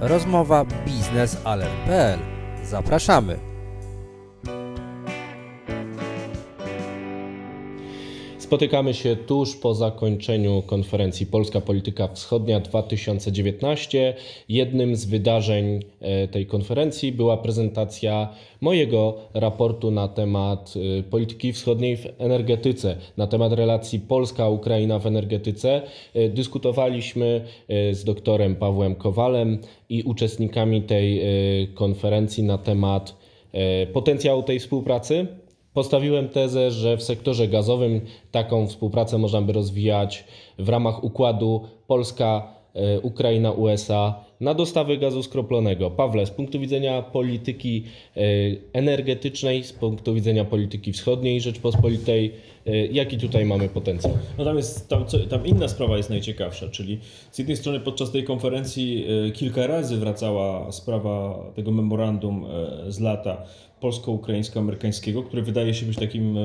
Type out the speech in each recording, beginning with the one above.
Rozmowa biznesalert.pl. Zapraszamy. Spotykamy się tuż po zakończeniu konferencji Polska Polityka Wschodnia 2019. Jednym z wydarzeń e, tej konferencji była prezentacja mojego raportu na temat e, polityki wschodniej w energetyce, na temat relacji Polska-Ukraina w energetyce. E, dyskutowaliśmy z doktorem Pawłem Kowalem i uczestnikami tej konferencji na temat potencjału tej współpracy Postawiłem tezę, że w sektorze gazowym taką współpracę można by rozwijać w ramach układu Polska, e, Ukraina, USA na dostawy gazu skroplonego. Pawle, z punktu widzenia polityki e, energetycznej, z punktu widzenia polityki wschodniej Rzeczpospolitej, e, jaki tutaj mamy potencjał? No tam jest, tam, tam inna sprawa jest najciekawsza, czyli z jednej strony podczas tej konferencji kilka razy wracała sprawa tego memorandum z lata polsko-ukraińsko-amerykańskiego, które wydaje się być takim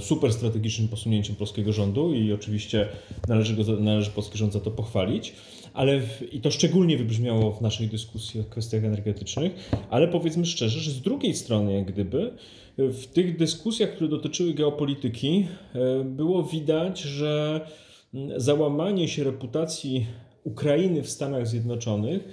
super strategicznym posunięciem polskiego rządu i oczywiście należy, go, należy polski rząd za to pochwalić, ale w, i to szczególnie wybrzmiało w naszej dyskusji o kwestiach energetycznych, ale powiedzmy szczerze, że z drugiej strony jak gdyby w tych dyskusjach, które dotyczyły geopolityki e, było widać, że załamanie się reputacji Ukrainy w Stanach Zjednoczonych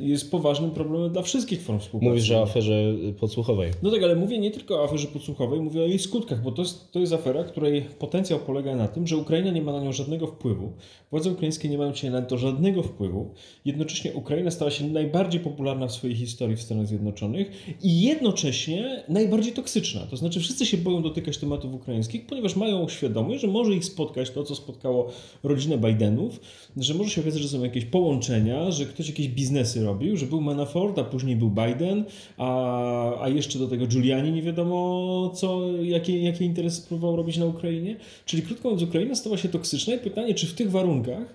jest poważnym problemem dla wszystkich form współpracy. Mówisz o aferze podsłuchowej. No tak, ale mówię nie tylko o aferze podsłuchowej, mówię o jej skutkach, bo to jest, to jest afera, której potencjał polega na tym, że Ukraina nie ma na nią żadnego wpływu, władze ukraińskie nie mają dzisiaj na to żadnego wpływu, jednocześnie Ukraina stała się najbardziej popularna w swojej historii w Stanach Zjednoczonych i jednocześnie najbardziej toksyczna. To znaczy wszyscy się boją dotykać tematów ukraińskich, ponieważ mają świadomość, że może ich spotkać to, co spotkało rodzinę Bidenów, że może się okazać, że są jakieś połączenia, że ktoś jakiś biznes biznesy robił, że był Manafort, a później był Biden, a, a jeszcze do tego Giuliani nie wiadomo co, jakie, jakie interesy próbował robić na Ukrainie. Czyli krótko mówiąc, Ukraina stała się toksyczna i pytanie, czy w tych warunkach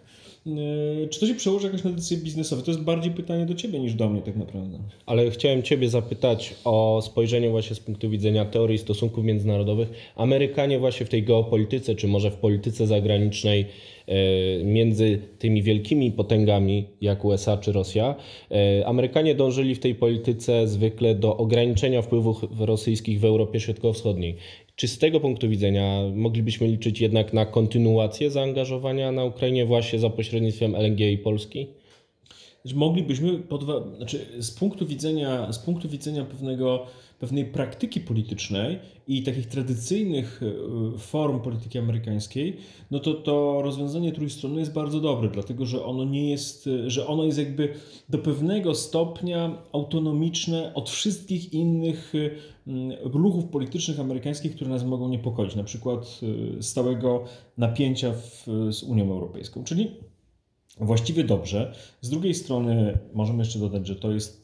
czy to się przełoży jakoś na decyzje biznesowe? To jest bardziej pytanie do Ciebie niż do mnie tak naprawdę. Ale chciałem Ciebie zapytać o spojrzenie właśnie z punktu widzenia teorii stosunków międzynarodowych. Amerykanie właśnie w tej geopolityce, czy może w polityce zagranicznej E, między tymi wielkimi potęgami jak USA czy Rosja. E, Amerykanie dążyli w tej polityce zwykle do ograniczenia wpływów rosyjskich w Europie Środkowo-Wschodniej. Czy z tego punktu widzenia moglibyśmy liczyć jednak na kontynuację zaangażowania na Ukrainie właśnie za pośrednictwem LNG i Polski? Moglibyśmy, podwa... znaczy z punktu widzenia, z punktu widzenia pewnego pewnej praktyki politycznej i takich tradycyjnych e, form polityki amerykańskiej, no to to rozwiązanie trójstronne jest bardzo dobre, dlatego że ono nie jest, że ono jest jakby do pewnego stopnia autonomiczne od wszystkich innych ruchów politycznych amerykańskich, które nas mogą niepokoić, na przykład e, stałego napięcia w, z Unią Europejską. Czyli właściwie dobrze. Z drugiej strony możemy jeszcze dodać, że to jest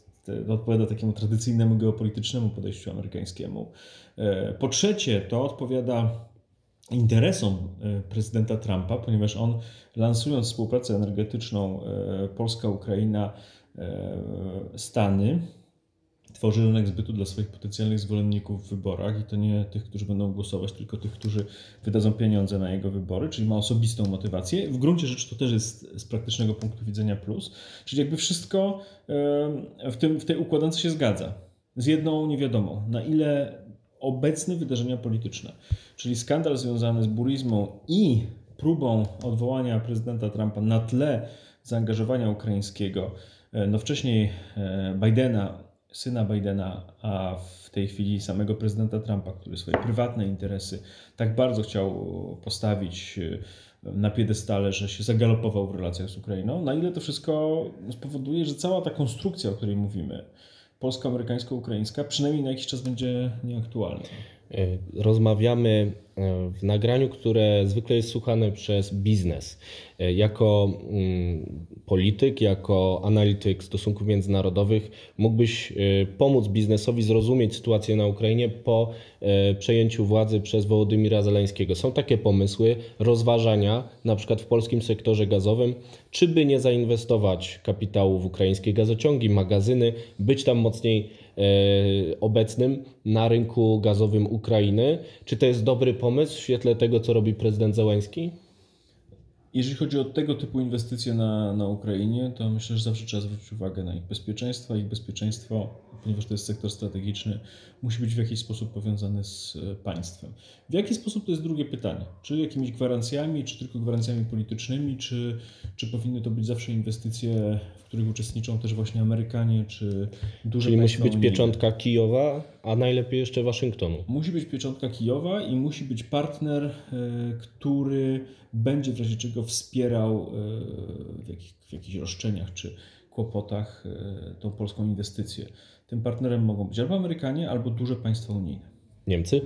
odpowiada takiemu tradycyjnemu geopolitycznemu podejściu amerykańskiemu. E, po trzecie, to odpowiada interesom e, prezydenta Trumpa, ponieważ on lansując współpracę energetyczną e, Polska-Ukraina, Stany, tworzy rynek zbytu dla swoich potencjalnych zwolenników w wyborach i to nie tych, którzy będą głosować, tylko tych, którzy wydadzą pieniądze na jego wybory, czyli ma osobistą motywację. W gruncie rzeczy to też jest z praktycznego punktu widzenia plus, czyli jakby wszystko w, tym, w tej układance się zgadza. Z jedną niewiadomą, na ile obecne wydarzenia polityczne, czyli skandal związany z burizmą i próbą odwołania prezydenta Trumpa na tle zaangażowania ukraińskiego, e, no wcześniej e, Bidena syna Bidena, a w tej chwili samego prezydenta Trumpa, który swoje prywatne interesy tak bardzo chciał postawić e, na piedestale, że się zagalopował w relacjach z Ukrainą, na ile to wszystko spowoduje, że cała ta konstrukcja, o której mówimy, polsko-amerykańsko-ukraińska, przynajmniej na jakiś czas będzie nieaktualna. E, rozmawiamy e, w nagraniu, które zwykle jest słuchane przez biznes. E, jako mm, polityk, jako analityk stosunków międzynarodowych mógłbyś pomóc biznesowi zrozumieć sytuację na Ukrainie po przejęciu władzy przez Wołodymira Zeleńskiego. Są takie pomysły, rozważania, na przykład w polskim sektorze gazowym, czy by nie zainwestować kapitału w ukraińskie gazociągi, magazyny, być tam mocniej obecnym na rynku gazowym Ukrainy. Czy to jest dobry pomysł w świetle tego, co robi prezydent Zełański? Jeżeli chodzi o tego typu inwestycje na, na Ukrainie, to myślę, że zawsze trzeba zwrócić uwagę na ich bezpieczeństwo. Ich bezpieczeństwo, ponieważ to jest sektor strategiczny, musi być w jakiś sposób powiązany z e, państwem. W jaki sposób to jest drugie pytanie? Czy jakimiś gwarancjami, czy tylko gwarancjami politycznymi, czy, czy powinny to być zawsze inwestycje, w których uczestniczą też właśnie Amerykanie, czy duże Czyli musi być unijne? pieczątka Kijowa, a najlepiej jeszcze Waszyngtonu. Musi być pieczątka Kijowa i musi być partner, e, który będzie w razie czego wspierał e, w, jakich, w jakichś roszczeniach czy kłopotach e, tą polską inwestycję. Tym partnerem mogą być albo Amerykanie, albo duże państwa unijne. Niemcy?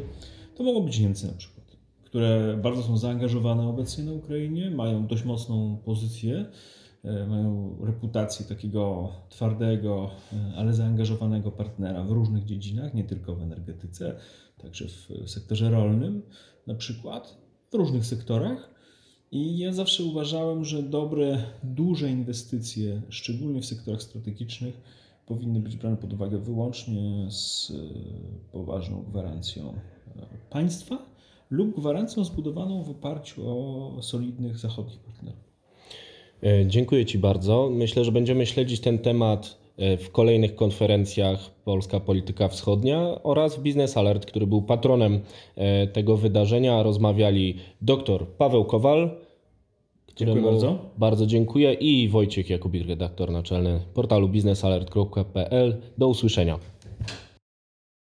To mogą być Niemcy na przykład, które bardzo są zaangażowane obecnie na Ukrainie, mają dość mocną pozycję, e, mają reputację takiego twardego, ale zaangażowanego partnera w różnych dziedzinach, nie tylko w energetyce, także w sektorze rolnym na przykład, w różnych sektorach. I ja zawsze uważałem, że dobre, duże inwestycje, szczególnie w sektorach strategicznych, powinny być brane pod uwagę wyłącznie z e, poważną gwarancją e, państwa lub gwarancją zbudowaną w oparciu o solidnych zachodnich partnerów. E, Dziękuję Ci bardzo. Myślę, że będziemy śledzić ten temat w kolejnych konferencjach Polska Polityka Wschodnia oraz Business Alert, który był patronem e, tego wydarzenia. Rozmawiali dr Paweł Kowal, któremu bardzo. bardzo dziękuję i Wojciech Jakubik, redaktor naczelny portalu biznesalert.pl. Do usłyszenia.